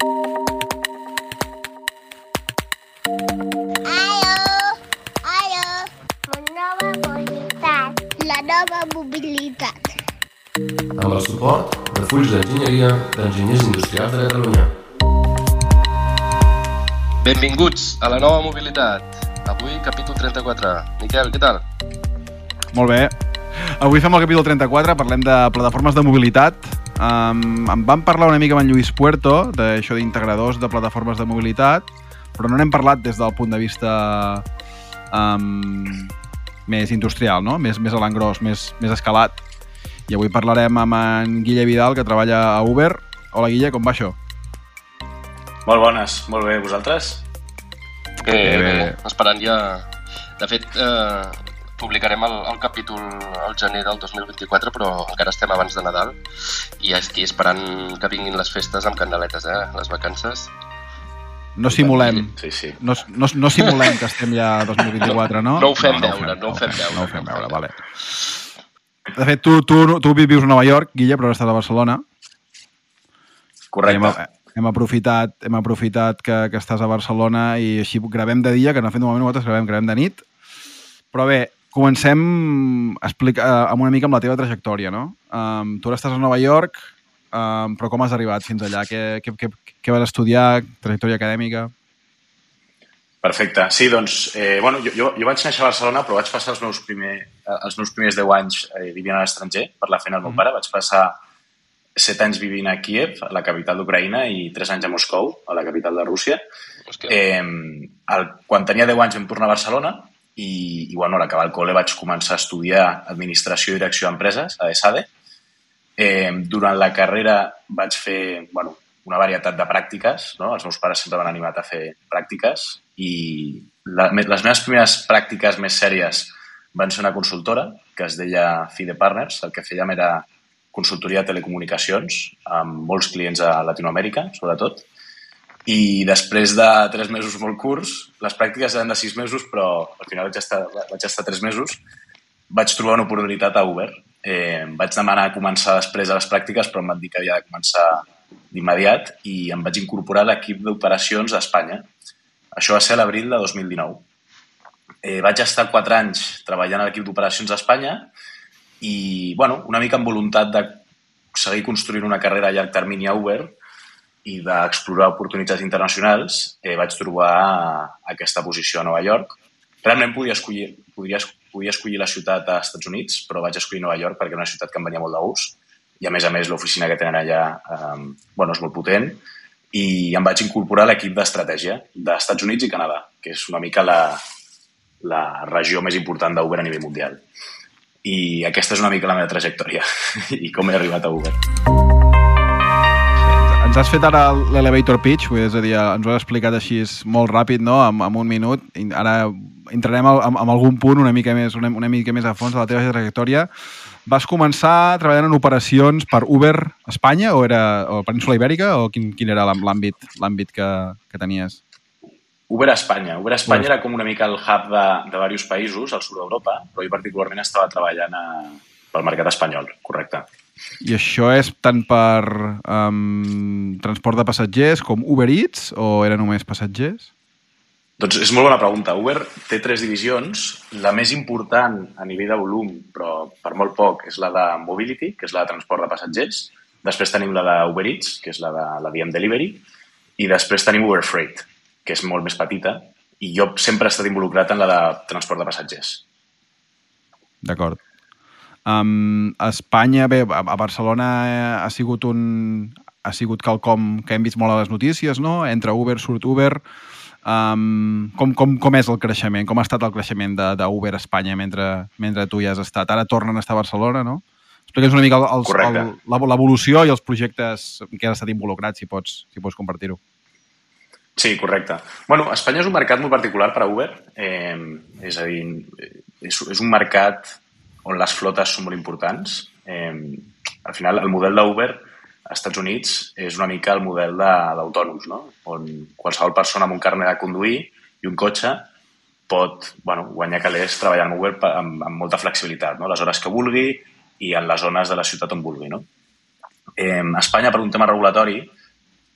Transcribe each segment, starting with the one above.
Aló, aló, la nova mobilitat, la nova mobilitat. amb el suport de Fulls d'Enginyeria d'Enginyers Industrials de Catalunya. Benvinguts a la nova mobilitat. Avui, capítol 34. Miquel, què tal? Molt bé. Avui fem el capítol 34, parlem de plataformes de mobilitat. Um, em van parlar una mica amb en Lluís Puerto d'això d'integradors de plataformes de mobilitat, però no n'hem parlat des del punt de vista um, més industrial, no? més, més a l'engròs, més, més escalat. I avui parlarem amb en Guille Vidal, que treballa a Uber. Hola, Guille, com va això? Molt bones, molt bé. Vosaltres? Bé, Bé, bé, bé. Esperant ja... De fet, eh, publicarem el, el capítol al gener del 2024, però encara estem abans de Nadal i estic esperant que vinguin les festes amb candeletes, eh? Les vacances. No simulem. Sí, sí. No, no, no simulem que estem ja a 2024, no? No ho fem no, veure, no ho fem veure, No ho fem veure, vale. De fet, tu, tu, tu vius a Nova York, Guille, però ara estàs a Barcelona. Correcte. Hem, hem aprofitat, hem aprofitat que, que estàs a Barcelona i així gravem de dia, que no fem de moment nosaltres gravem, gravem de nit. Però bé, comencem explica, eh, amb una mica amb la teva trajectòria, no? Um, tu ara estàs a Nova York, um, però com has arribat fins allà? Què, què, què, què vas estudiar? Trajectòria acadèmica? Perfecte. Sí, doncs, eh, bueno, jo, jo, jo vaig néixer a Barcelona, però vaig passar els meus, primer, els meus primers 10 anys eh, vivint a l'estranger per la feina del meu Mhm. pare. Vaig passar 7 anys vivint a Kiev, a la capital d'Ucraïna, i 3 anys a Moscou, a la capital de Rússia. Hòstia, Eh, el, quan tenia 10 anys vam tornar a Barcelona i, i bueno, a l'acabar el col·le vaig començar a estudiar Administració i Direcció d'Empreses a ESADE. Eh, durant la carrera vaig fer bueno, una varietat de pràctiques, no? els meus pares sempre m'han animat a fer pràctiques i la, les meves primeres pràctiques més sèries van ser una consultora que es deia FIDE Partners, el que fèiem era consultoria de telecomunicacions amb molts clients a Latinoamèrica, sobretot, i després de tres mesos molt curts, les pràctiques eren de sis mesos, però al final vaig estar, vaig estar tres mesos, vaig trobar una oportunitat a Uber. Eh, vaig demanar començar després de les pràctiques, però em van dir que havia de començar d'immediat i em vaig incorporar a l'equip d'operacions a Espanya. Això va ser a l'abril de 2019. Eh, vaig estar quatre anys treballant a l'equip d'operacions a Espanya i, bueno, una mica amb voluntat de seguir construint una carrera a llarg termini a Uber i d'explorar oportunitats internacionals, eh, vaig trobar aquesta posició a Nova York. Realment podia escollir, podria, podia escollir la ciutat als Estats Units, però vaig escollir Nova York perquè era una ciutat que em venia molt de gust i, a més a més, l'oficina que tenen allà eh, bueno, és molt potent i em vaig incorporar a l'equip d'estratègia d'Estats Units i Canadà, que és una mica la, la regió més important d'Uber a nivell mundial. I aquesta és una mica la meva trajectòria i com he arribat a Uber. Ens has fet ara l'elevator pitch, és a dir, ens ho has explicat així molt ràpid, no?, en, en un minut. Ara entrarem en, en algun punt una mica més una, una mica més a fons de la teva trajectòria. Vas començar treballant en operacions per Uber Espanya o era o Península Ibèrica o quin, quin era l'àm- l'àmbit l'àmbit que, que tenies? Uber a Espanya. Uber a Espanya Uber. era com una mica el hub de, de diversos països al sud d'Europa, però jo particularment estava treballant a, pel mercat espanyol, correcte. I això és tant per um, transport de passatgers com Uber Eats o era només passatgers? Doncs és molt bona pregunta. Uber té tres divisions. La més important a nivell de volum, però per molt poc, és la de Mobility, que és la de transport de passatgers. Després tenim la de Uber Eats, que és la de la diem Delivery. I després tenim Uber Freight, que és molt més petita. I jo sempre he estat involucrat en la de transport de passatgers. D'acord. Um, a Espanya, bé, a Barcelona eh, ha sigut un ha sigut quelcom que hem vist molt a les notícies, no? Entre Uber, surt Uber. Um, com, com, com és el creixement? Com ha estat el creixement de- d'Uber a Espanya mentre, mentre tu hi has estat? Ara tornen a estar a Barcelona, no? Explica'ns una mica Correcte. el, la- l'evolució i els projectes en què has estat involucrat, si pots, si pots compartir-ho. Sí, correcte. Bueno, Espanya és un mercat molt particular per a Uber. Eh, és a dir, és, és un mercat on les flotes són molt importants. Eh, al final, el model d'Uber als Estats Units és una mica el model de- d'autònoms, no? on qualsevol persona amb un carnet de conduir i un cotxe pot bueno, guanyar calés treballant amb Uber amb, amb molta flexibilitat, no? les hores que vulgui i en les zones de la ciutat on vulgui. No? Eh, a Espanya, per un tema regulatori,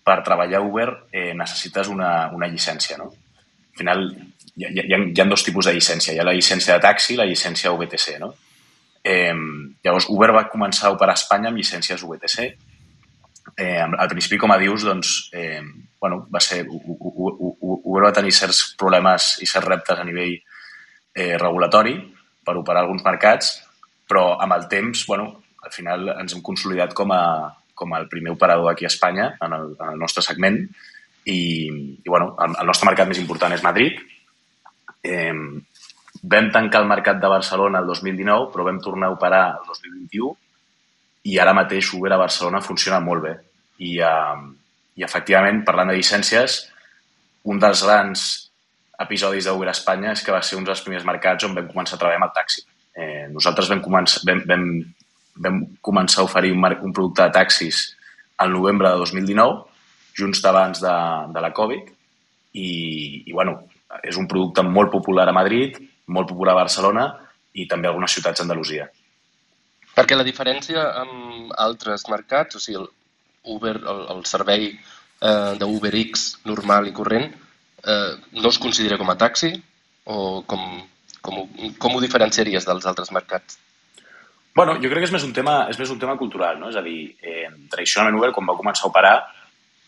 per treballar Uber eh, necessites una, una llicència, no? Al final, hi ha, hi, ha, hi ha dos tipus de llicència. Hi ha la llicència de taxi i la llicència VTC, no? Eh, llavors, Uber va començar a operar a Espanya amb llicències VTC. Eh, al principi, com a dius, doncs, eh, bueno, va ser, Uber va tenir certs problemes i certs reptes a nivell eh, regulatori per operar alguns mercats, però amb el temps, bueno, al final ens hem consolidat com a, com el primer operador aquí a Espanya en el, en el nostre segment i, i bueno, el, el nostre mercat més important és Madrid. Eh, vam tancar el mercat de Barcelona el 2019, però vam tornar a operar el 2021 i ara mateix Uber a Barcelona funciona molt bé. I, eh, i efectivament, parlant de llicències, un dels grans episodis d'Uber a Espanya és que va ser un dels primers mercats on vam començar a treballar amb el taxi. Eh, nosaltres vam, començar, vam, vam vam començar a oferir un, un producte de taxis al novembre de 2019, just abans de, de la Covid, i, i bueno, és un producte molt popular a Madrid, molt popular a Barcelona i també algunes ciutats d'Andalusia. Perquè la diferència amb altres mercats, o sigui, el Uber, el, el servei eh, d'UberX normal i corrent, eh, no es considera com a taxi o com, com, com ho diferenciaries dels altres mercats? Bueno, jo crec que és més un tema, és més un tema cultural, no? És a dir, eh, tradicionalment Uber, quan va començar a operar,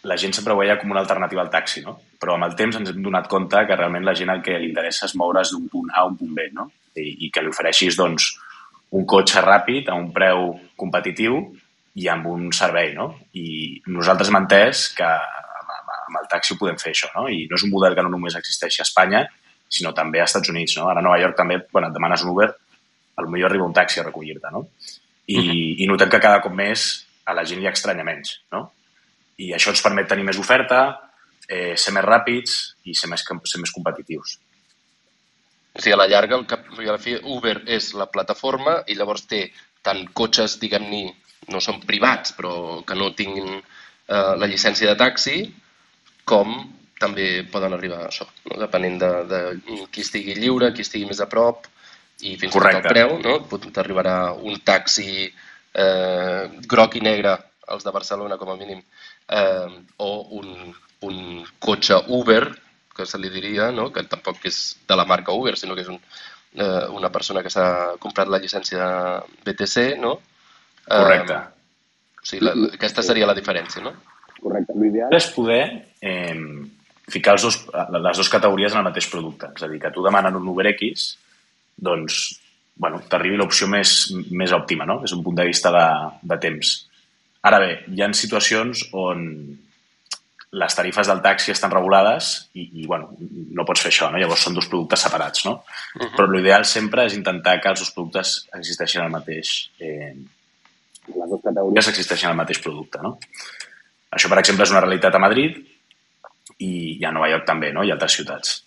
la gent sempre ho veia com una alternativa al taxi, no? Però amb el temps ens hem donat compte que realment la gent el que li interessa és moure's d'un punt A a un punt B, no? I, i que li ofereixis, doncs, un cotxe ràpid a un preu competitiu i amb un servei, no? I nosaltres hem entès que amb, amb el taxi ho podem fer això, no? I no és un model que no només existeixi a Espanya, sinó també als Estats Units, no? Ara a Nova York també, quan et demanes un Uber, potser arriba un taxi a recollir-te, no? I, uh -huh. I notem que cada cop més a la gent li estranya menys, no? I això ens permet tenir més oferta, eh, ser més ràpids i ser més, ser més competitius. O sigui, a la llarga, el cap, a la fi, Uber és la plataforma i llavors té tant cotxes, diguem-ne, no són privats, però que no tinguin eh, la llicència de taxi, com també poden arribar a això, no? depenent de, de qui estigui lliure, qui estigui més a prop, i fins Correcte. i tot el preu, no? t'arribarà un taxi eh, groc i negre, els de Barcelona com a mínim, eh, o un, un cotxe Uber, que se li diria, no? que tampoc és de la marca Uber, sinó que és un, eh, una persona que s'ha comprat la llicència BTC, no? Correcte. Eh, o sigui, la, aquesta seria la diferència, no? Correcte. L'ideal és poder eh, ficar els dos, les dues categories en el mateix producte. És a dir, que tu demanen un Uber X doncs, bueno, t'arribi l'opció més, més òptima, no? des d'un punt de vista de, de temps. Ara bé, hi ha situacions on les tarifes del taxi estan regulades i, i bueno, no pots fer això, no? llavors són dos productes separats. No? Uh -huh. Però l'ideal sempre és intentar que els dos productes existeixin al mateix... Eh, les dues categories existeixen al mateix producte. No? Això, per exemple, és una realitat a Madrid i, i a Nova York també, no? i a altres ciutats.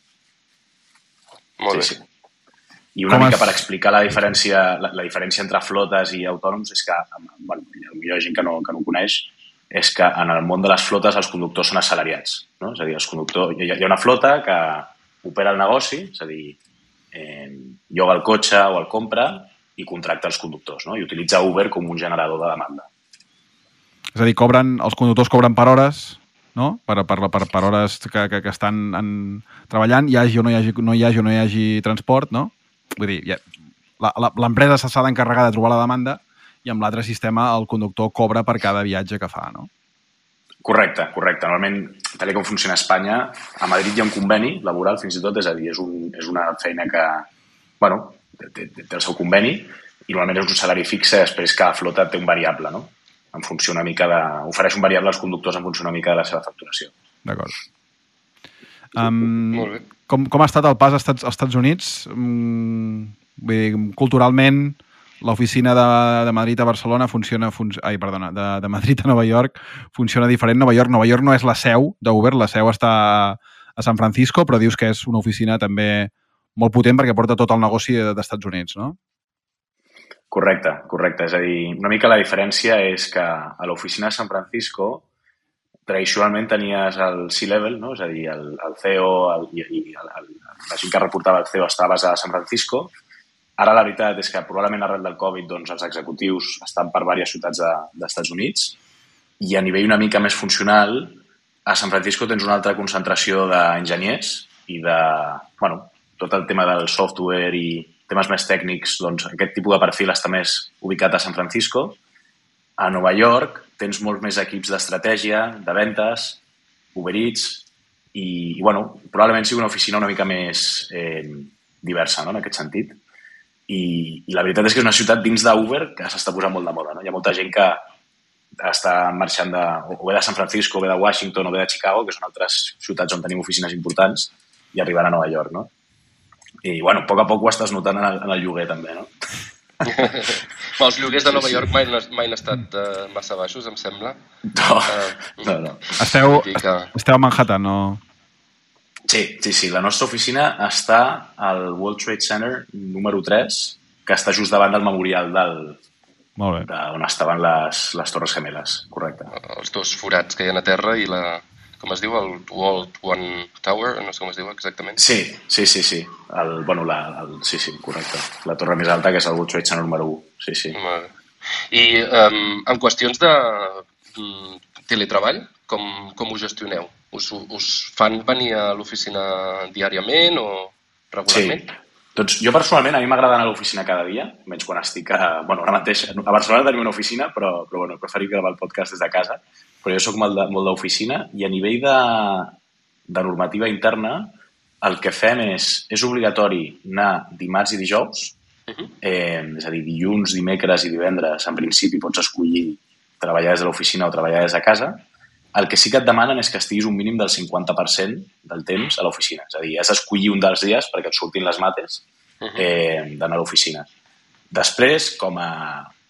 Molt sí, bé. Sí. I una Com mica es... per explicar la diferència, la, la diferència entre flotes i autònoms és que, bueno, hi ha gent que no, que no ho coneix, és que en el món de les flotes els conductors són assalariats. No? És a dir, els conductors, hi, hi ha una flota que opera el negoci, és a dir, eh, lloga el cotxe o el compra i contracta els conductors no? i utilitza Uber com un generador de demanda. És a dir, cobren, els conductors cobren per hores, no? per, per, per, per hores que, que, que estan en, treballant, hi hagi o no hi hagi, no hi hagi o no hi hagi transport, no? Vull dir, ja, l'empresa s'ha d'encarregar de trobar la demanda i amb l'altre sistema el conductor cobra per cada viatge que fa, no? Correcte, correcte. Normalment, tal com funciona a Espanya, a Madrid hi ha un conveni laboral, fins i tot, és a dir, és, un, és una feina que, bueno, té, té, té el seu conveni i normalment és un salari fixe i després cada flota té un variable, no? En funció una mica de... Ofereix un variable als conductors en funció una mica de la seva facturació. D'acord. Um, Molt bé. Com, com ha estat el pas als Estats, als Estats Units? Um, vull dir, culturalment, l'oficina de, de Madrid a Barcelona funciona... Fun ai, perdona, de, de Madrid a Nova York funciona diferent. Nova York, Nova York no és la seu d'Uber, la seu està a San Francisco, però dius que és una oficina també molt potent perquè porta tot el negoci d'Estats Units, no? Correcte, correcte. És a dir, una mica la diferència és que a l'oficina de San Francisco tradicionalment tenies el C-Level, no? és a dir, el, el CEO el, i, i el, el, la gent que reportava el CEO estava a San Francisco. Ara la veritat és que probablement arrel del Covid doncs, els executius estan per diverses ciutats de, d'Estats Units i a nivell una mica més funcional a San Francisco tens una altra concentració d'enginyers i de, bueno, tot el tema del software i temes més tècnics, doncs aquest tipus de perfil està més ubicat a San Francisco. A Nova York tens molts més equips d'estratègia, de ventes, Uber Eats, i, i bueno, probablement sigui una oficina una mica més eh, diversa, no?, en aquest sentit. I, I la veritat és que és una ciutat dins d'Uber que s'està posant molt de moda, no? Hi ha molta gent que està marxant de, o bé de San Francisco, o bé de Washington, o bé de Chicago, que són altres ciutats on tenim oficines importants, i arribar a Nova York, no? I, bueno, a poc a poc ho estàs notant en el, en el lloguer, també, no? Però els lloguers de Nova York mai, mai han estat uh, massa baixos, em sembla. No, Uh, no, no. Esteu, que- esteu a Manhattan, no? Sí, sí, sí. La nostra oficina està al World Trade Center número 3, que està just davant del memorial del, Molt bé. de on estaven les, les Torres Gemeles, correcte. els dos forats que hi ha a terra i la, com es diu, el World One Tower, no sé com es diu exactament. Sí, sí, sí, sí. El, bueno, la, el, sí, sí, correcte. La torre més alta, que és el World Trade Center número 1. Sí, sí. I um, en qüestions de um, teletreball, com, com ho gestioneu? Us, us fan venir a l'oficina diàriament o Sí. regularment? Doncs jo personalment, a mi m'agrada anar a l'oficina cada dia, menys quan estic a... Bueno, ara mateix, a Barcelona tenim una oficina, però, però bueno, he preferit gravar el podcast des de casa. Però jo sóc molt d'oficina i a nivell de, de normativa interna el que fem és, és obligatori anar dimarts i dijous, eh, és a dir, dilluns, dimecres i divendres, en principi pots escollir treballar des de l'oficina o treballar des de casa. El que sí que et demanen és que estiguis un mínim del 50% del temps a l'oficina. És a dir, has d'escollir un dels dies perquè et surtin les mates eh, d'anar a l'oficina. Després, com a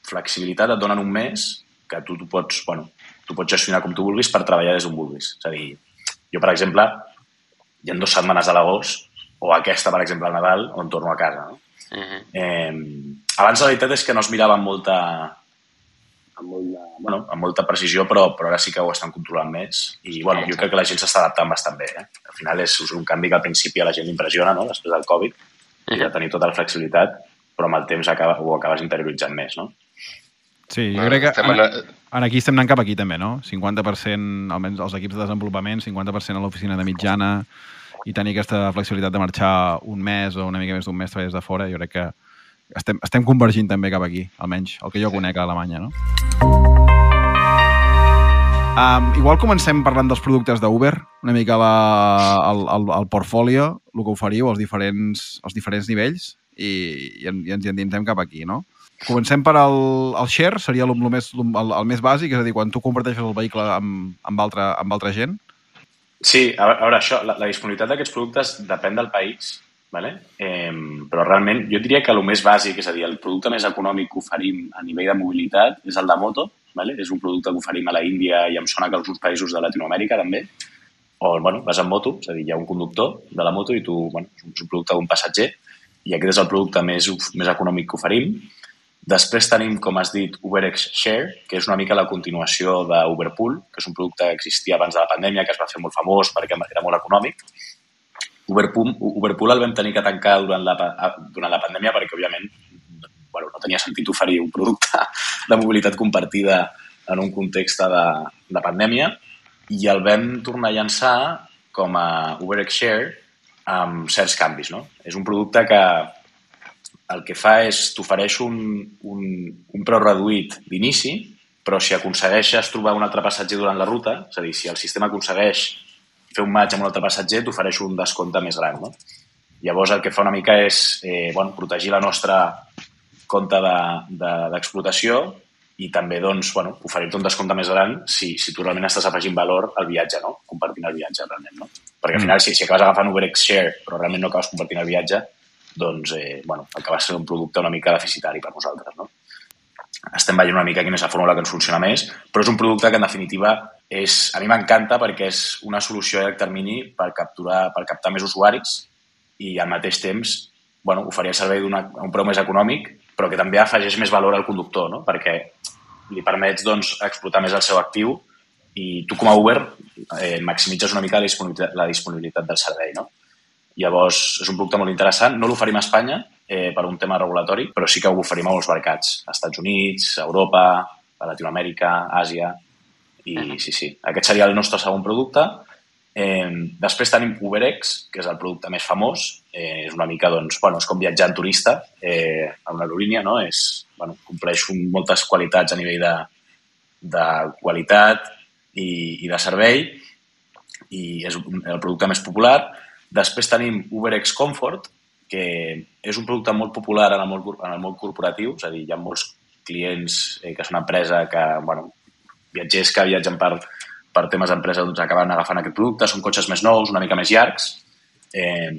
flexibilitat, et donen un mes que tu, tu, pots, bueno, tu pots gestionar com tu vulguis per treballar des d'on vulguis. És a dir, jo, per exemple, hi ha dues setmanes a l'agost, o aquesta, per exemple, al Nadal, on torno a casa. No? Mhm. Eh, abans la veritat és que no es mirava amb molta, amb molta, bueno, amb molta precisió, però, però ara sí que ho estan controlant més. I bueno, jo crec que la gent s'està adaptant bastant bé. Eh? Al final és, és un canvi que al principi a la gent impressiona, no? després del Covid, i de tenir tota la flexibilitat, però amb el temps acaba, ho acabes interioritzant més. No? Sí, jo Ah, crec que estem en, en- aquí estem anant cap aquí també, no? 50%, almenys els equips de desenvolupament, 50% a l'oficina de mitjana i tenir aquesta flexibilitat de marxar un mes o una mica més d'un mes treballar des de fora, jo crec que estem, estem convergint també cap aquí, almenys el que jo conec a Alemanya, no? Um, igual comencem parlant dels productes d'Uber, una mica la, el, el, el portfolio, el que oferiu, els diferents, els diferents nivells, i, i, en, i ens hi endinsem cap aquí, no? Comencem per el, el share, seria el, el, més, el, el més bàsic, és a dir, quan tu comparteixes el vehicle amb, amb, altra, amb altra gent. Sí, a veure, això, la, la disponibilitat d'aquests productes depèn del país, vale? eh, però realment jo diria que el més bàsic, és a dir, el producte més econòmic que oferim a nivell de mobilitat és el de moto, vale? és un producte que oferim a la Índia i em sona que alguns països de Latinoamèrica també, on bueno, vas en moto, és a dir, hi ha un conductor de la moto i tu, bueno, és un- producte d'un passatger i aquest és el producte més, més econòmic que oferim. Després tenim, com has dit, UberX Share, que és una mica la continuació d'Uberpool, que és un producte que existia abans de la pandèmia, que es va fer molt famós perquè era molt econòmic. Uberpool, Uberpool el vam tenir que tancar durant la, durant la pandèmia perquè, òbviament, bueno, no tenia sentit oferir un producte de mobilitat compartida en un context de, de pandèmia i el vam tornar a llançar com a UberX Share amb certs canvis. No? És un producte que el que fa és t'ofereix un, un, un preu reduït d'inici, però si aconsegueixes trobar un altre passatger durant la ruta, és a dir, si el sistema aconsegueix fer un match amb un altre passatger, t'ofereix un descompte més gran. No? Llavors, el que fa una mica és eh, bueno, protegir la nostra compte d'explotació de, de, i també doncs, bueno, oferir-te un descompte més gran si, si tu realment estàs afegint valor al viatge, no? compartint el viatge realment. No? Perquè al final, si, si acabes agafant UberX Share però realment no acabes compartint el viatge, doncs eh, bueno, acaba sent un producte una mica deficitari per nosaltres. No? Estem veient una mica quina és la fórmula que ens funciona més, però és un producte que en definitiva és, a mi m'encanta perquè és una solució a llarg termini per, capturar, per captar més usuaris i al mateix temps bueno, oferir el servei a un preu més econòmic, però que també afegeix més valor al conductor, no? perquè li permets doncs, explotar més el seu actiu i tu com a Uber eh, maximitzes una mica la disponibilitat, la disponibilitat del servei. No? Llavors, és un producte molt interessant. No l'oferim a Espanya eh, per un tema regulatori, però sí que ho oferim a molts mercats. A Estats Units, a Europa, a Latinoamèrica, Àsia... I sí, sí, aquest seria el nostre segon producte. Eh, després tenim UberX, que és el producte més famós. Eh, és una mica, doncs, bueno, és com viatjar en turista eh, a una aerolínia, no? És, bueno, compleix un, moltes qualitats a nivell de, de qualitat i, i de servei i és el producte més popular. Després tenim UberX Comfort, que és un producte molt popular en el món, en el món corporatiu, és a dir, hi ha molts clients eh, que són una empresa que, bueno, viatgers que viatgen per, per temes d'empresa doncs acaben agafant aquest producte, són cotxes més nous, una mica més llargs, eh,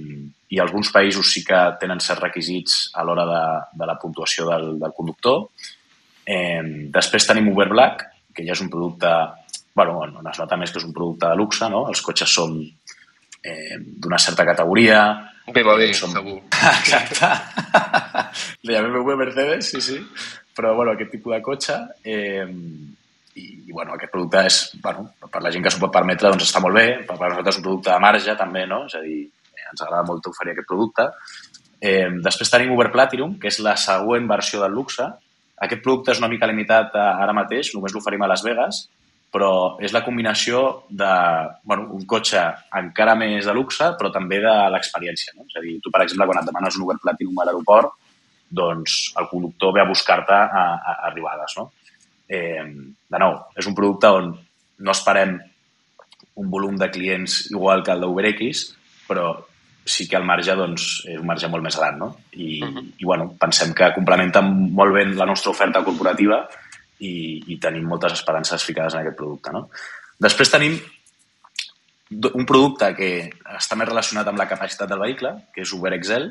i alguns països sí que tenen certs requisits a l'hora de, de la puntuació del, del conductor. Eh, després tenim Uber Black, que ja és un producte, bueno, on es nota més que és un producte de luxe, no? Els cotxes són eh, d'una certa categoria, BMW, Som- segur. Exacte. Li BMW Mercedes, sí, sí. Però, bueno, aquest tipus de cotxe... Eh, i, i, bueno, aquest producte és, bueno, per la gent que s'ho pot permetre, doncs està molt bé. Per, per nosaltres és un producte de marge, també, no? És a dir, eh, ens agrada molt oferir aquest producte. Eh, després tenim Uber Platinum, que és la següent versió del luxe. Aquest producte és una mica limitat a, ara mateix, només l'oferim a Las Vegas, però és la combinació de bueno, un cotxe encara més de luxe, però també de l'experiència. No? És a dir, tu, per exemple, quan et demanes un Uber Platinum a l'aeroport, doncs el conductor ve a buscar-te a, a, a arribades. No? Eh, de nou, és un producte on no esperem un volum de clients igual que el d'UberX, però sí que el marge doncs, és un marge molt més gran. No? I, uh -huh. i bueno, pensem que complementa molt bé la nostra oferta corporativa i, i tenim moltes esperances ficades en aquest producte. No? Després tenim un producte que està més relacionat amb la capacitat del vehicle, que és Uber Excel,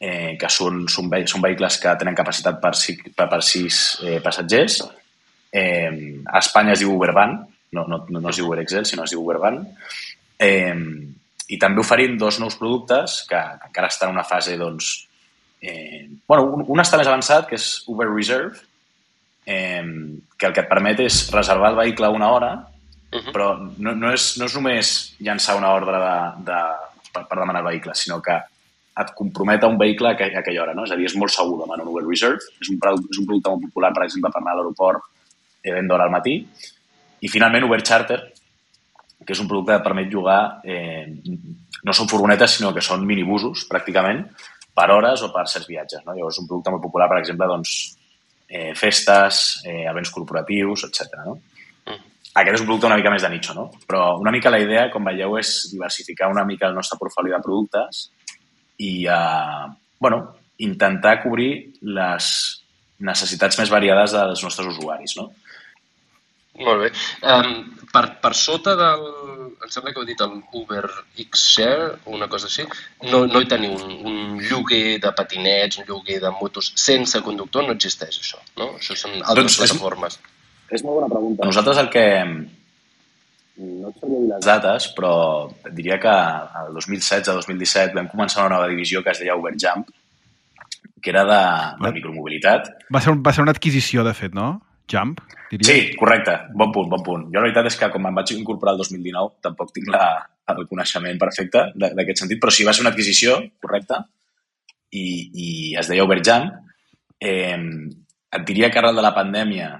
eh, que són, són, ve són vehicles que tenen capacitat per, si, per, per sis eh, passatgers. Eh, a Espanya es diu Ubervan, no, no, no es diu Uber Excel, sinó es diu Ubervan. Eh, I també oferim dos nous productes que, que encara estan en una fase, doncs... Eh, bueno, un, un està més avançat, que és Uber Reserve, eh, que el que et permet és reservar el vehicle una hora, Mhm. però no, no, és, no és només llançar una ordre de, de, per, per demanar el vehicle, sinó que et compromet a un vehicle a, aqu- a aquella hora. No? És a dir, és molt segur demanar un Uber Reserve. És un, és un producte molt popular, per exemple, per anar a l'aeroport eh, ben d'hora al matí. I finalment Uber Charter, que és un producte que permet llogar, eh, no són furgonetes, sinó que són minibusos, pràcticament, per hores o per certs viatges. No? Llavors, és un producte molt popular, per exemple, doncs, eh, festes, eh, events corporatius, etc. No? Aquest és un producte una mica més de nicho, no? Però una mica la idea, com veieu, és diversificar una mica el nostre portfoli de productes i, eh, bueno, intentar cobrir les necessitats més variades dels nostres usuaris, no? Molt bé. Um, per, per sota del... Em sembla que heu dit el Uber X-Share o una cosa així. No, no hi teniu un, un lloguer de patinets, un lloguer de motos sense conductor, no existeix això, no? Això són altres Doncs és- plataformes. És molt bona pregunta. Nosaltres el que... No et sabria dir les dates, però diria que el 2016-2017 vam començar una nova divisió que es deia Uberjump, que era de, de micromobilitat. Va ser, un, va ser una adquisició, de fet, no? Jump, diria. Sí, correcte. Bon punt, bon punt. Jo la veritat és que com em vaig incorporar el 2019 tampoc tinc la, el coneixement perfecte d'aquest sentit, però sí, va ser una adquisició, correcte, i, i es deia Uberjump. Eh, et diria que arrel de la pandèmia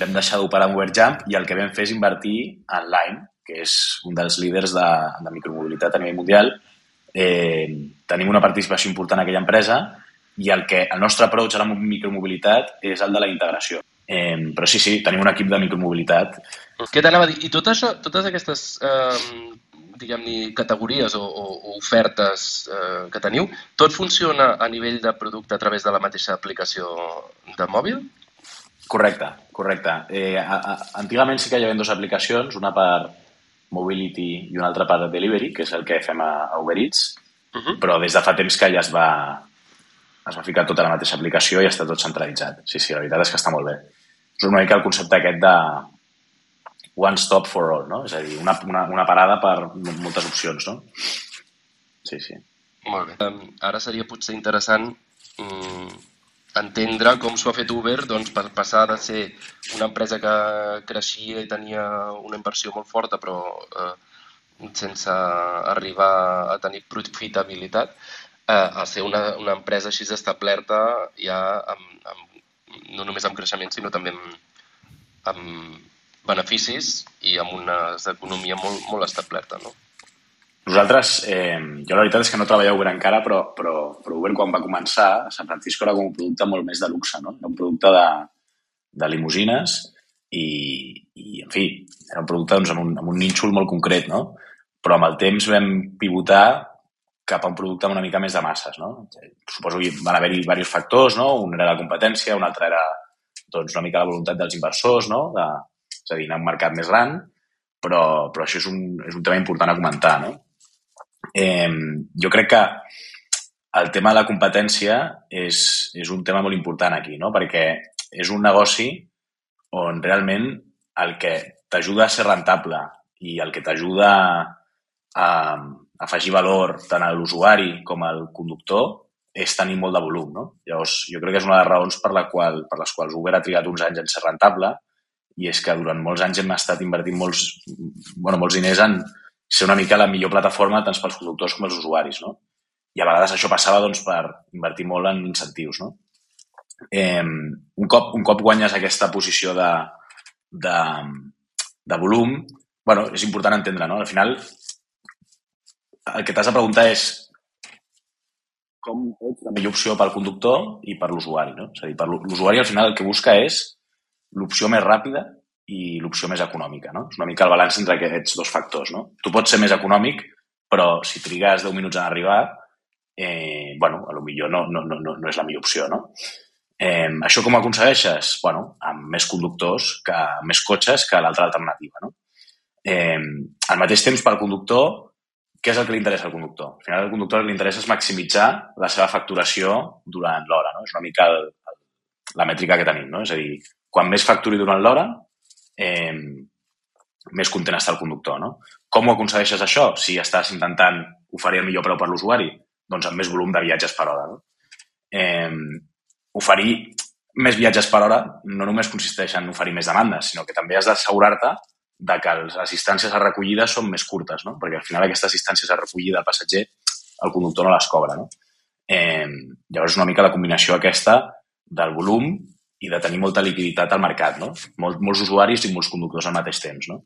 vam deixar d'operar amb Uberjump i el que vam fer és invertir en Lime, que és un dels líders de, de micromobilitat a nivell mundial. Eh, tenim una participació important en aquella empresa i el, que, el nostre approach a la micromobilitat és el de la integració. Eh, però sí, sí, tenim un equip de micromobilitat. Què t'anava a dir? I tot això, totes aquestes eh, diguem-ne categories o, o, ofertes eh, que teniu, tot funciona a nivell de producte a través de la mateixa aplicació de mòbil? Correcte, correcte. Eh, a, a, antigament sí que hi havia dues aplicacions, una per Mobility i una altra per Delivery, que és el que fem a, a Uber Eats, Uh -huh. però des de fa temps que ja es va, es va ficar tot a la mateixa aplicació i està tot centralitzat. Sí, sí, la veritat és que està molt bé. És una mica el concepte aquest de one stop for all, no? És a dir, una, una, una parada per moltes opcions, no? Sí, sí. Molt bé. Um, ara seria potser interessant um, entendre com s'ho ha fet Uber doncs, per passar de ser una empresa que creixia i tenia una inversió molt forta però eh, sense arribar a tenir profitabilitat eh, a ser una, una empresa així establerta ja amb, amb, no només amb creixement sinó també amb, amb beneficis i amb una economia molt, molt establerta, no? Nosaltres, eh, jo la veritat és que no treballeu Uber encara, però, però, però Uber quan va començar, San Francisco era com un producte molt més de luxe, no? Era un producte de, de limusines i, i, en fi, era un producte doncs, amb, un, amb un nínxol molt concret, no? Però amb el temps vam pivotar cap a un producte una mica més de masses, no? Suposo que van haver-hi diversos factors, no? Un era la competència, un altre era doncs, una mica la voluntat dels inversors, no? De, és a dir, anar a un mercat més gran, però, però això és un, és un tema important a comentar, no? Eh, jo crec que el tema de la competència és, és un tema molt important aquí, no? perquè és un negoci on realment el que t'ajuda a ser rentable i el que t'ajuda a afegir valor tant a l'usuari com al conductor és tenir molt de volum. No? Llavors, jo crec que és una de les raons per, la qual, per les quals Uber ha trigat uns anys en ser rentable i és que durant molts anys hem estat invertint molts, bueno, molts diners en ser una mica la millor plataforma tant pels conductors com els usuaris. No? I a vegades això passava doncs, per invertir molt en incentius. No? Eh, un, cop, un cop guanyes aquesta posició de, de, de volum, bueno, és important entendre, no? Al final, el que t'has de preguntar és com ets la millor opció pel conductor i per l'usuari, no? És a dir, per l'usuari al final el que busca és l'opció més ràpida i l'opció més econòmica, no? És una mica el balanç entre aquests dos factors, no? Tu pots ser més econòmic, però si trigues 10 minuts en arribar, eh, bueno, a lo millor no, no, no, no és la millor opció, no? Eh, això com aconsegueixes? Bueno, amb més conductors, que més cotxes que l'altra alternativa, no? Eh, al mateix temps, pel conductor, què és el que li interessa al conductor? Al final, al conductor li interessa és maximitzar la seva facturació durant l'hora, no? És una mica el, el, la mètrica que tenim, no? És a dir, quan més facturi durant l'hora, eh, més content està el conductor, no? Com ho aconsegueixes això? Si estàs intentant oferir el millor preu per l'usuari, doncs amb més volum de viatges per hora, no? Eh, oferir més viatges per hora no només consisteix en oferir més demandes, sinó que també has d'assegurar-te de que les distàncies a recollida són més curtes, no? perquè al final aquestes distàncies a recollida del passatger el conductor no les cobra. No? Eh, llavors una mica la combinació aquesta del volum i de tenir molta liquiditat al mercat, no? Mol, molts usuaris i molts conductors al mateix temps. No?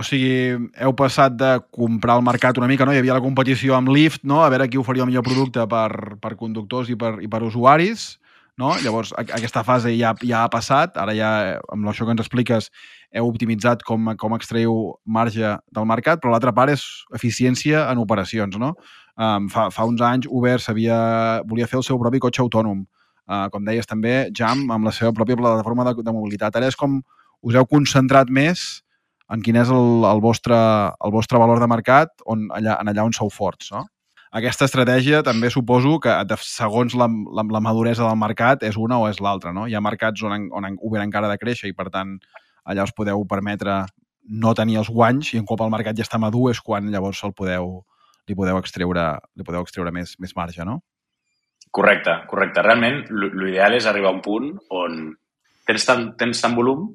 O sigui, heu passat de comprar el mercat una mica, no? Hi havia la competició amb Lyft, no? A veure qui oferia el millor producte per, per conductors i per, i per usuaris, no? Llavors, aquesta fase ja, ja ha passat. Ara ja, amb això que ens expliques, heu optimitzat com, com extraiu marge del mercat, però l'altra part és eficiència en operacions, no? Um, fa, fa uns anys Uber sabia, volia fer el seu propi cotxe autònom. Uh, com deies també, Jam, amb la seva pròpia plataforma de, de mobilitat. Ara és com us heu concentrat més en quin és el, el, vostre, el vostre valor de mercat on, allà, en allà on sou forts, no? Aquesta estratègia també suposo que de, segons la, la, la maduresa del mercat és una o és l'altra, no? Hi ha mercats on, on Uber encara ha de créixer i, per tant, allà us podeu permetre no tenir els guanys i en cop el mercat ja està madur és quan llavors el podeu, li podeu extreure, li podeu extreure més, més marge, no? Correcte, correcte. Realment, l'ideal és arribar a un punt on tens tant, tens tant volum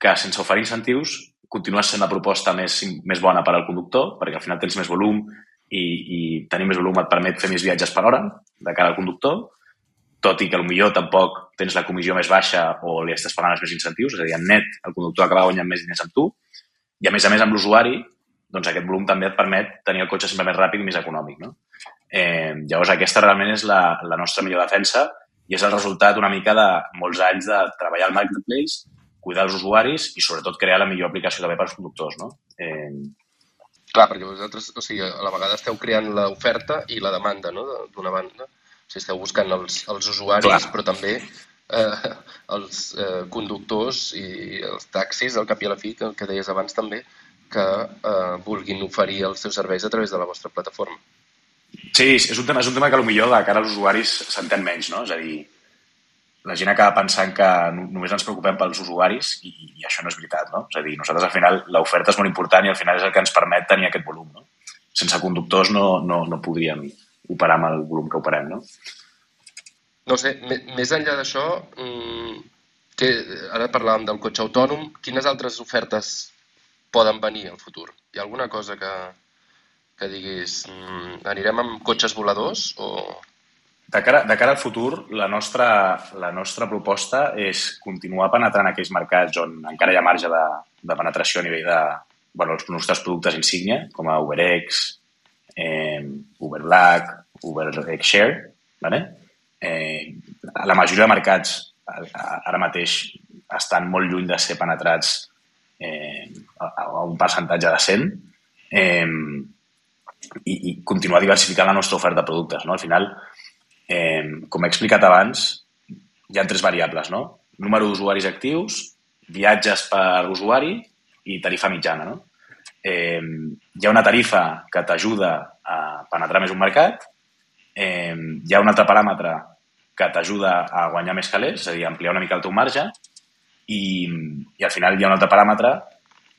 que sense oferir incentius continues sent la proposta més, més bona per al conductor, perquè al final tens més volum i, i tenir més volum et permet fer més viatges per hora de cara al conductor, tot i que millor tampoc tens la comissió més baixa o li estàs pagant els més incentius, és a dir, en net el conductor acaba guanyant més diners amb tu, i a més a més amb l'usuari, doncs aquest volum també et permet tenir el cotxe sempre més ràpid i més econòmic. No? Eh, llavors aquesta realment és la, la nostra millor defensa i és el resultat una mica de molts anys de treballar al marketplace cuidar els usuaris i sobretot crear la millor aplicació també per als conductors, no? Eh... Clar, perquè vosaltres, o sigui, a la vegada esteu creant l'oferta i la demanda, no?, d'una banda. Sigui, esteu buscant els, els usuaris, Clar. però també eh, els eh, conductors i els taxis, al cap i a la fi, que, que deies abans també, que eh, vulguin oferir els seus serveis a través de la vostra plataforma. Sí, és un tema, és un tema que millor de cara als usuaris s'entén menys, no? És a dir, la gent acaba pensant que només ens preocupem pels usuaris i, i això no és veritat, no? És a dir, nosaltres al final l'oferta és molt important i al final és el que ens permet tenir aquest volum, no? Sense conductors no, no, no podríem operar amb el volum que operem, no? No sé, més enllà d'això, mm, que ara parlàvem del cotxe autònom, quines altres ofertes poden venir al futur? Hi ha alguna cosa que, que diguis, mm, anirem amb cotxes voladors o, de cara, de cara al futur, la nostra, la nostra proposta és continuar penetrant aquells mercats on encara hi ha marge de, de penetració a nivell de bueno, els nostres productes insígnia, com a UberX, eh, Uber Black, UberX Share, ¿vale? eh, la majoria de mercats ara mateix estan molt lluny de ser penetrats eh, a, a un percentatge de 100 eh, i, i continuar diversificant la nostra oferta de productes. No? Al final, eh, com he explicat abans, hi ha tres variables, no? Número d'usuaris actius, viatges per usuari i tarifa mitjana, no? Eh, hi ha una tarifa que t'ajuda a penetrar més un mercat, eh, hi ha un altre paràmetre que t'ajuda a guanyar més calés, és a dir, ampliar una mica el teu marge, i, i al final hi ha un altre paràmetre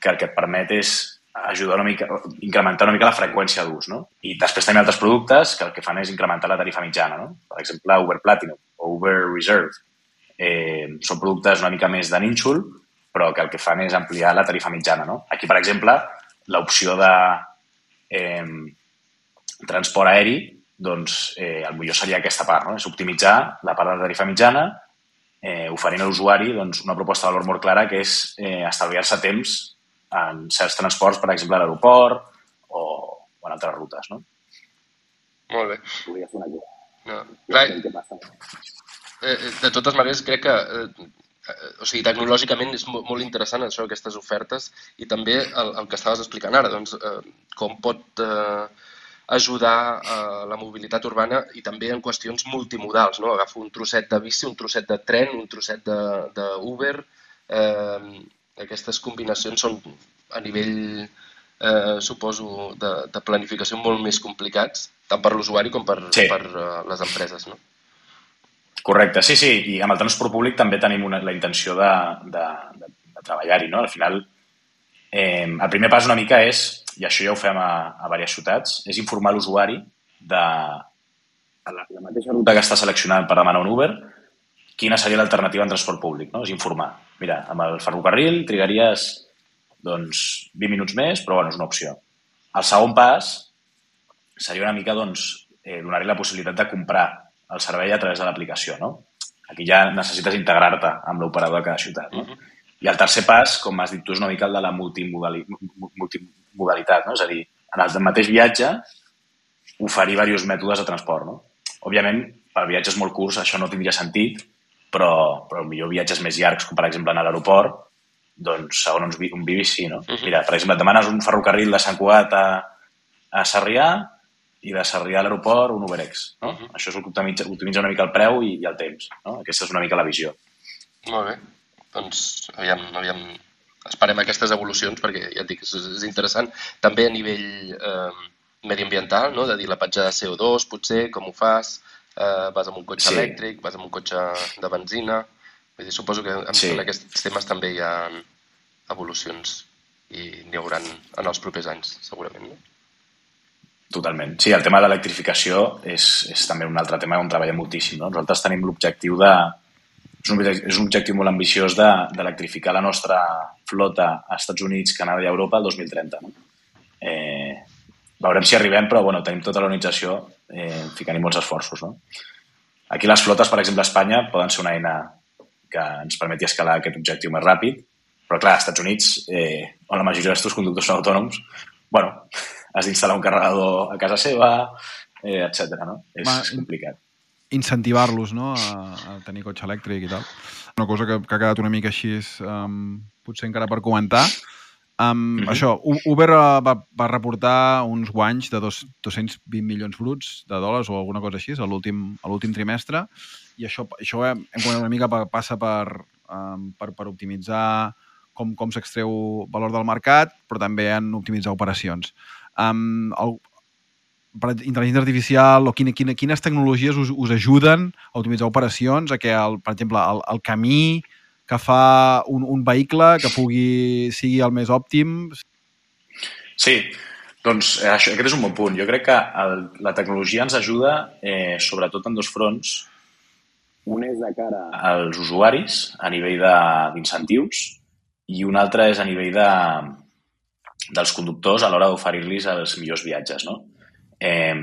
que el que et permet és ajudar una mica, incrementar una mica la freqüència d'ús, no? I després tenim altres productes que el que fan és incrementar la tarifa mitjana, no? Per exemple, Uber Platinum o Uber Reserve. Eh, són productes una mica més de nínxol, però que el que fan és ampliar la tarifa mitjana, no? Aquí, per exemple, l'opció de eh, transport aeri, doncs eh, el millor seria aquesta part, no? És optimitzar la part de la tarifa mitjana, eh, oferint a l'usuari doncs, una proposta de valor molt clara que és eh, estalviar-se temps en certs transports, per exemple, a l'aeroport o, o en altres rutes, no? Molt bé. Podria fer una cosa. No. Clar, eh, de totes maneres, crec que eh, eh, o sigui, tecnològicament és molt, molt interessant això, aquestes ofertes i també el, el que estaves explicant ara, doncs, eh, com pot eh, ajudar a la mobilitat urbana i també en qüestions multimodals, no? Agafo un trosset de bici, un trosset de tren, un trosset d'Uber, eh, aquestes combinacions són a nivell, eh, suposo, de, de planificació molt més complicats, tant per l'usuari com per, Sí. per uh, les empreses, no? Correcte, sí, sí, i amb el transport públic també tenim una, la intenció de, de, de, de treballar-hi, no? Al final, eh, el primer pas una mica és, i això ja ho fem a, a diverses ciutats, és informar l'usuari de la, la mateixa ruta que està seleccionant per demanar un Uber, quina seria l'alternativa en transport públic, no? És informar. Mira, amb el ferrocarril trigaries doncs, 20 minuts més, però bueno, és una opció. El segon pas seria una mica doncs, eh, donar-li la possibilitat de comprar el servei a través de l'aplicació. No? Aquí ja necessites integrar-te amb l'operador de cada ciutat. No? I el tercer pas, com has dit tu, és una mica el de la multimodali mu- multimodalitat. No? És a dir, en el mateix viatge oferir diversos mètodes de transport. No? Òbviament, per viatges molt curts això no tindria sentit, però, però millor viatges més llargs, com per exemple anar a l'aeroport, doncs segons un, sí, no? Mhm. Mira, per exemple, et demanes un ferrocarril de Sant Cugat a, a Sarrià i de Sarrià a l'aeroport un UberX, no? Mhm. Això és el que optimitza, optimitza una mica el preu i, i el temps, no? Aquesta és una mica la visió. Molt bé. Doncs aviam, aviam, esperem aquestes evolucions perquè ja et dic, és, és interessant. També a nivell eh, mediambiental, no? de dir la petja de CO2, potser, com ho fas, eh, vas amb un cotxe Sí. elèctric, vas amb un cotxe de benzina... Vull dir, suposo que en, Sí. aquests temes també hi ha evolucions i n'hi hauran en els propers anys, segurament. No? Totalment. Sí, el tema de l'electrificació és, és també un altre tema on treballem moltíssim. No? Nosaltres tenim l'objectiu de... És un, és un objectiu molt ambiciós de- d'electrificar la nostra flota a Estats Units, Canadà i Europa el 2030. No? Eh, veurem si arribem, però bueno, tenim tota l'organització eh, ficant-hi molts esforços. No? Aquí les flotes, per exemple, a Espanya poden ser una eina que ens permeti escalar aquest objectiu més ràpid, però clar, als Estats Units, eh, on la majoria dels teus conductors són autònoms, bueno, has d'instal·lar un carregador a casa seva, eh, etc. no? És, és complicat. incentivar-los no? a, a tenir cotxe elèctric i tal. Una cosa que, que ha quedat una mica així, um, potser encara per comentar. Um, Mhm. Això, U- Uber eh, va, va reportar uns guanys de dos, 220 milions bruts de dòlars o alguna cosa així a l'últim trimestre i això, això hem, hem comentat una mica pa- passa per, um, per, per optimitzar com, com s'extreu valor del mercat, però també en optimitzar operacions. Um, el, per intel·ligència artificial o quina, quina, quines tecnologies us, us ajuden a optimitzar operacions, a que, el, per exemple, el, el camí que fa un, un vehicle que pugui sigui el més òptim. Sí, doncs eh, això, aquest és un bon punt. Jo crec que el, la tecnologia ens ajuda eh, sobretot en dos fronts. Un és de cara als usuaris a nivell d'incentius i un altre és a nivell de, dels conductors a l'hora d'oferir-los els millors viatges. No? Eh,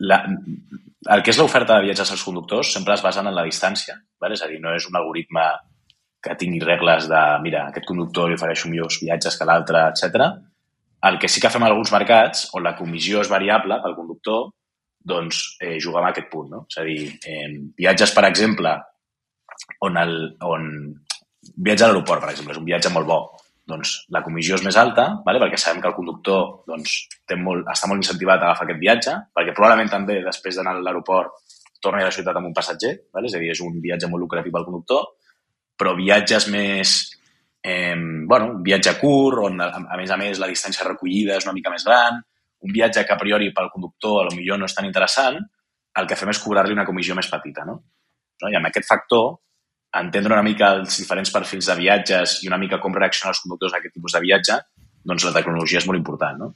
la, el que és l'oferta de viatges als conductors sempre es basen en la distància. Vale? És a dir, no és un algoritme que tingui regles de, mira, aquest conductor li ofereixo millors viatges que l'altre, etc. El que sí que fem en alguns mercats, on la comissió és variable pel conductor, doncs eh, jugar amb aquest punt. No? És a dir, eh, viatges, per exemple, on, el, on viatge a l'aeroport, per exemple, és un viatge molt bo, doncs la comissió és més alta, vale? perquè sabem que el conductor doncs, té molt, està molt incentivat a agafar aquest viatge, perquè probablement també després d'anar a l'aeroport torni a la ciutat amb un passatger, vale? és a dir, és un viatge molt lucratiu pel conductor, però viatges més... Eh, bueno, un viatge curt, on a, a més a més la distància recollida és una mica més gran, un viatge que a priori pel conductor a lo millor no és tan interessant, el que fem és cobrar-li una comissió més petita. No? no? I amb aquest factor entendre una mica els diferents perfils de viatges i una mica com reaccionen els conductors a aquest tipus de viatge, doncs la tecnologia és molt important. No?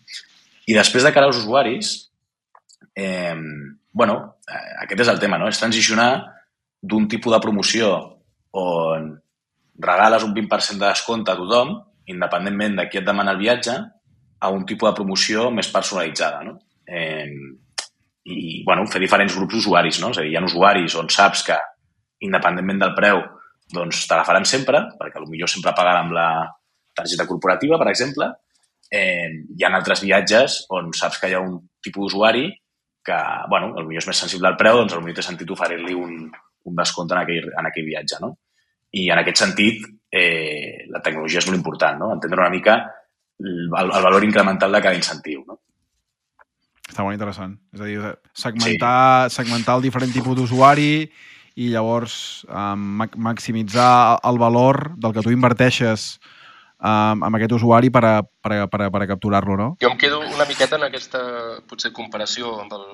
I després de cara als usuaris, eh, bueno, eh, aquest és el tema, no? és transicionar d'un tipus de promoció on regales un 20% de descompte a tothom, independentment de qui et demana el viatge, a un tipus de promoció més personalitzada. No? Eh, I, bueno, fer diferents grups d'usuaris. No? És a dir, hi ha usuaris on saps que independentment del preu, doncs te la faran sempre, perquè millor sempre paguen amb la targeta corporativa, per exemple. Eh, hi ha altres viatges on saps que hi ha un tipus d'usuari que, bueno, potser és més sensible al preu, doncs potser té sentit oferir-li un, un descompte en aquell, en aquell viatge, no? I en aquest sentit, eh, la tecnologia és molt important, no? Entendre una mica el, el valor incremental de cada incentiu, no? Està molt interessant. És a dir, segmentar, sí. segmentar el diferent tipus d'usuari i llavors um, maximitzar el valor del que tu inverteixes um, amb aquest usuari per a, per a, per a, per a capturar-lo, no? Jo em quedo una miqueta en aquesta, potser, comparació amb el,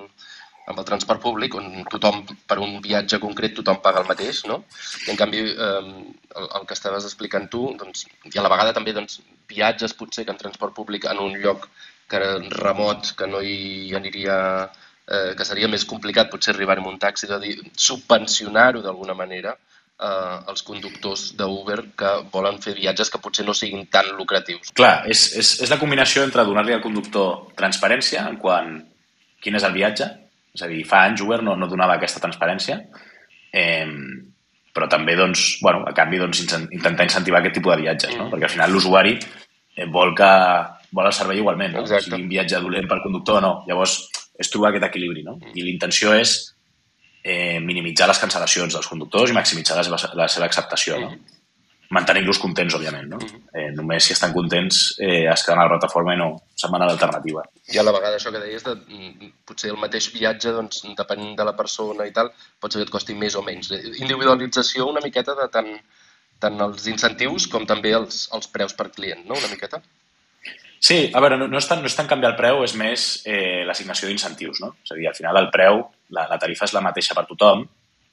amb el transport públic, on tothom, per un viatge concret, tothom paga el mateix, no? I, en canvi, eh, el, el que estaves explicant tu, doncs, i a la vegada també doncs, viatges, potser, que en transport públic en un lloc que remot, que no hi aniria eh, que seria més complicat potser arribar amb un taxi, de dir, subvencionar-ho d'alguna manera eh, els conductors d'Uber que volen fer viatges que potser no siguin tan lucratius. Clar, és, és, és la combinació entre donar-li al conductor transparència en quant quin és el viatge, és a dir, fa anys Uber no, no donava aquesta transparència, eh, però també, doncs, bueno, a canvi, doncs, intentar incentivar aquest tipus de viatges, no? Mm. perquè al final l'usuari eh, vol que vol el servei igualment, no? Exacte. sigui un viatge dolent pel conductor o no. Llavors, és trobar aquest equilibri, no? I l'intenció és eh, minimitzar les cancel·lacions dels conductors i maximitzar la seva, la seva acceptació, no? Mantenint-los contents, òbviament, no? Eh, només si estan contents eh, es queden a la plataforma i no se'n van a l'alternativa. I a la vegada això que deies, de, mm, potser el mateix viatge, doncs, depenent de la persona i tal, pot ser que et costi més o menys. Individualització una miqueta de tant, tant els incentius com també els, els preus per client, no? Una miqueta? Sí, a veure, no, no, és, tant, no és tant canviar el preu, és més eh, l'assignació d'incentius, no? És a dir, al final el preu, la, la tarifa és la mateixa per tothom,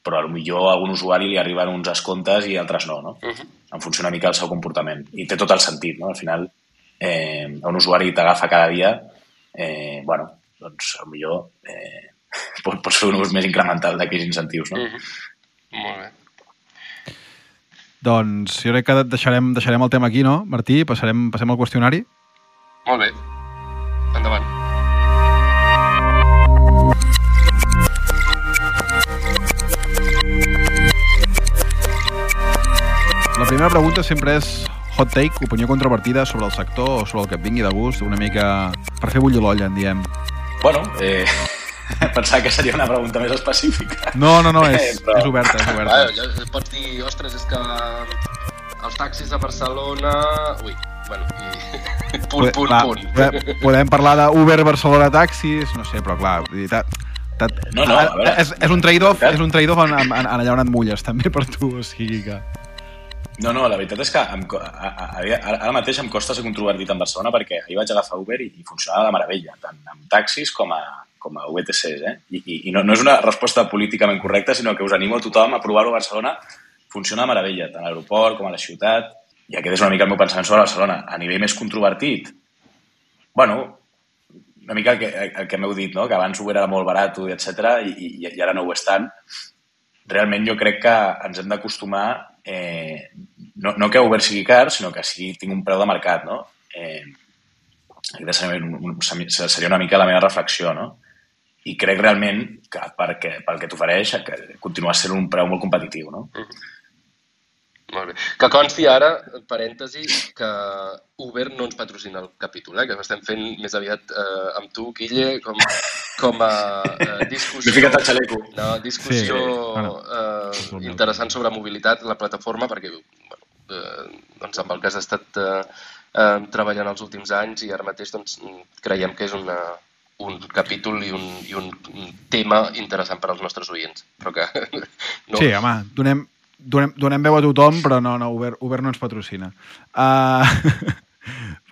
però millor a algun usuari li arriben uns descomptes i altres no, no? Uh -huh. En funció una mica del seu comportament. I té tot el sentit, no? Al final, eh, a un usuari t'agafa cada dia, eh, bueno, doncs millor eh, pots, pots fer un ús més incremental d'aquells incentius, no? Uh -huh. Molt bé. Doncs jo crec que deixarem, deixarem el tema aquí, no, Martí? Passarem, passem al qüestionari. Molt bé. Endavant. La primera pregunta sempre és hot take, opinió controvertida sobre el sector o sobre el que et vingui de gust, una mica per fer bullir l'olla, en diem. Bueno, eh, pensava que seria una pregunta més específica. No, no, no, és, eh, Però... és oberta, és oberta. Ah, ja pots dir, ostres, és que els taxis de Barcelona... Ui, bueno, i... punt, punt, clar, punt. Podem, podem parlar d'Uber Barcelona Taxis, no sé, però clar, no, no, a veure, és, és un trade-off és un trade-off en, en, en allà on et mulles també per tu, o sigui que... No, no, la veritat és que em, a, a, a, ara mateix em costa ser controvertit en Barcelona perquè ahir vaig agafar Uber i, i funcionava de meravella, tant amb taxis com a, com a VTCs, eh? I, i, i no, no és una resposta políticament correcta, sinó que us animo a tothom a provar-ho a Barcelona. Funciona de meravella, tant a l'aeroport com a la ciutat. I aquest és una mica el meu pensament sobre Barcelona. A nivell més controvertit, bueno, una mica el que, el que m'heu dit, no? que abans Uber era molt barat, etc i, i, i ara no ho és tant. Realment jo crec que ens hem d'acostumar, eh, no, no que Uber sigui car, sinó que sigui, tinc un preu de mercat. No? Eh, seria, seria una mica la meva reflexió. No? i crec realment que perquè, pel que t'ofereix continua sent un preu molt competitiu. No? Molt bé. Que consti ara, parèntesi, que Uber no ens patrocina el capítol, eh? que estem fent més aviat eh, amb tu, Guille, com, com a eh, discussió... M'he ficat el xaleco. No, discussió Sí, bueno, eh, interessant sobre mobilitat, la plataforma, perquè bueno, eh, doncs amb el que has estat eh, eh, treballant els últims anys i ara mateix doncs, creiem que és una, un capítol i un, i un tema interessant per als nostres oients. Però que no, Sí, home, donem, donem, donem veu a tothom, però no, no, Uber, Uber no ens patrocina. Uh,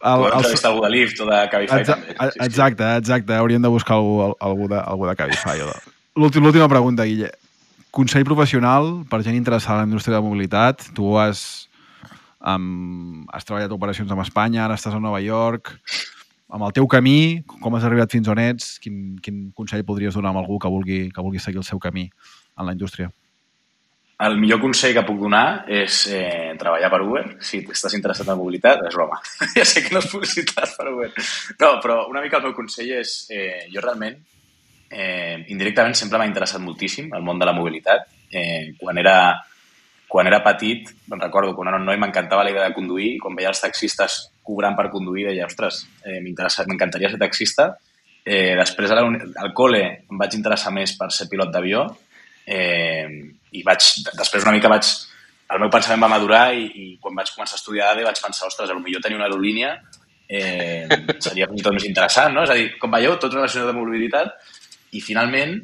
El, el, entrevistar algú de Lyft o de Cabify Exa també. Sí, exacte, exacte. Hauríem de buscar algú, algú, de, algú de Cabify. L'última pregunta, Guille. Consell professional per gent interessada en la indústria de la mobilitat. Tu has, um, has treballat operacions amb Espanya, ara estàs a Nova York. Amb el teu camí, com has arribat fins on ets? Quin, quin consell podries donar a algú que vulgui, que vulgui seguir el seu camí en la indústria? El millor consell que puc donar és eh, treballar per Uber. Si estàs interessat en mobilitat, és broma. ja sé que no és publicitat per Uber. No, però una mica el meu consell és... Eh, jo realment, eh, indirectament, sempre m'ha interessat moltíssim el món de la mobilitat. Eh, quan era quan era petit, em recordo, quan era un noi m'encantava la idea de conduir i quan veia els taxistes cobrant per conduir deia, ostres, eh, m'encantaria ser taxista. Eh, després a la uni- al col·le em vaig interessar més per ser pilot d'avió eh, i vaig, després una mica vaig, el meu pensament va madurar i, i quan vaig començar a estudiar ADE vaig pensar, ostres, potser tenir una aerolínia eh, seria fins i tot més interessant, no? És a dir, com veieu, tot relacionat amb mobilitat i finalment,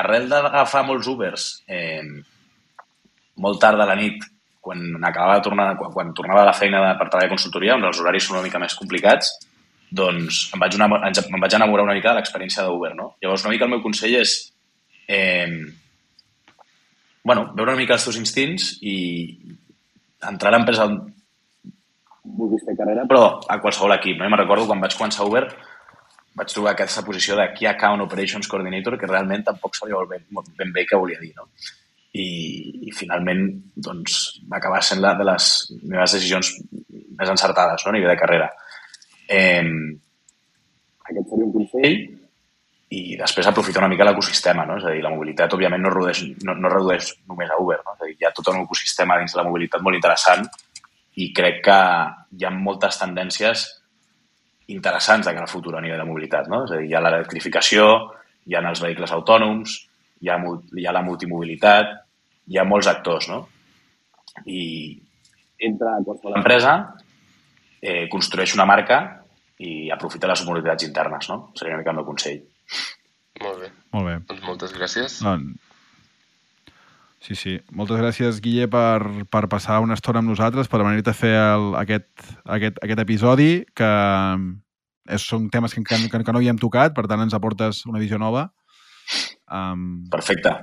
arrel d'agafar molts Ubers eh, molt tard de la nit, quan acabava de tornar, quan, quan tornava a la feina de, per treballar a consultoria, on els horaris són una mica més complicats, doncs em vaig, una, em vaig enamorar una mica de l'experiència d'Uber, no? Llavors, una mica el meu consell és eh, bueno, veure una mica els teus instints i entrar a l'empresa on vulguis fer carrera, però a qualsevol equip. No? I me'n recordo quan vaig començar a Uber vaig trobar aquesta posició de Key Account Operations Coordinator que realment tampoc sabia ben, molt ben bé què volia dir. No? I, i finalment doncs, va acabar sent la de les meves decisions més encertades no? a nivell de carrera. Eh, aquest seria un consell i després aprofitar una mica l'ecosistema, no? És a dir, la mobilitat, òbviament, no, redueix, no, no redueix només a Uber, no? És a dir, hi ha tot un ecosistema dins de la mobilitat molt interessant i crec que hi ha moltes tendències interessants de cara al futur a nivell de mobilitat, no? És a dir, hi ha l'electrificació, hi ha els vehicles autònoms, hi ha, hi ha la multimobilitat, hi ha molts actors, no? I entra a qualsevol empresa, eh, construeix una marca i aprofita les oportunitats internes, no? Seria una mica el meu consell. Molt bé. Molt bé. Doncs moltes gràcies. Doncs... Sí, sí. Moltes gràcies, Guille, per, per passar una estona amb nosaltres, per venir-te a fer el, aquest, aquest, aquest episodi, que és, són temes que, que, que no havíem tocat, per tant ens aportes una visió nova. Um, Perfecte.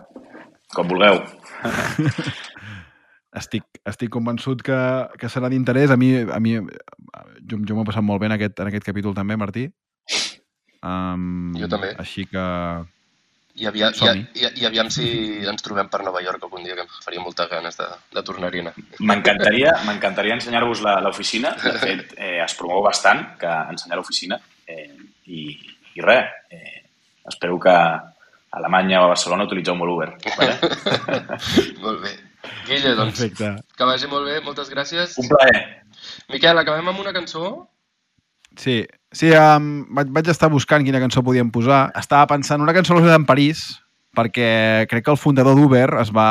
Com vulgueu. estic, estic convençut que, que serà d'interès. A mi, a mi jo, jo m'ho he passat molt bé en aquest, en aquest capítol també, Martí. Um, Jo també. Així que... I, avia, i, i, I aviam si ens trobem per Nova York algun dia, que em faria moltes ganes de, de tornar-hi a anar. M'encantaria m'encantaria ensenyar-vos la- l'oficina. De fet, eh, es promou bastant que ensenyar l'oficina. Eh, i, I res, eh, espero que a Alemanya o a Barcelona utilitzeu molt Uber. Vale? molt bé. Guille, doncs, Perfecte. que vagi molt bé, moltes gràcies. Un plaer. Miquel, acabem amb una cançó? Sí, sí um, vaig, vaig estar buscant quina cançó podíem posar. Estava pensant una cançó relacionada amb París, perquè crec que el fundador d'Uber es va,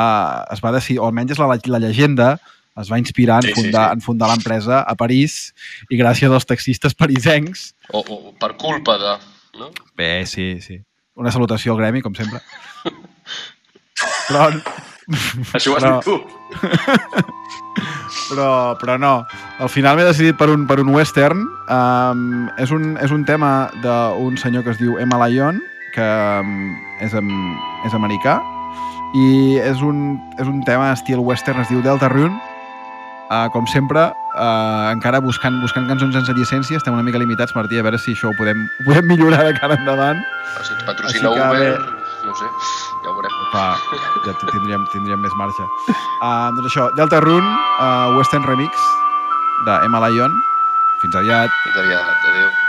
es va decidir, o almenys és la, la llegenda, es va inspirar en Sí, sí, fundar, sí. en fundar l'empresa a París i gràcies als taxistes parisencs... O, o per culpa de... No? Bé, sí, sí. Una salutació al gremi, com sempre. Però, Això ho has Però- dit tu. però, però no. Al final m'he decidit per un, per un western. Um, és, un, és un tema d'un senyor que es diu Emma Lyon, que um, és, am, és americà, i és un, és un tema estil western, es diu Delta Rune. Uh, com sempre, uh, encara buscant, buscant cançons sense llicència, estem una mica limitats, Martí, a veure si això ho podem, ho podem millorar de cara endavant. Si ens patrocina que, Uber, bé. no ho sé, ja ho veurem. Fa, ja tindríem, tindríem més marxa. Uh, doncs això, Delta Rune, uh, Western Remix, de Emma Lyon. Fins aviat. Fins aviat, adéu.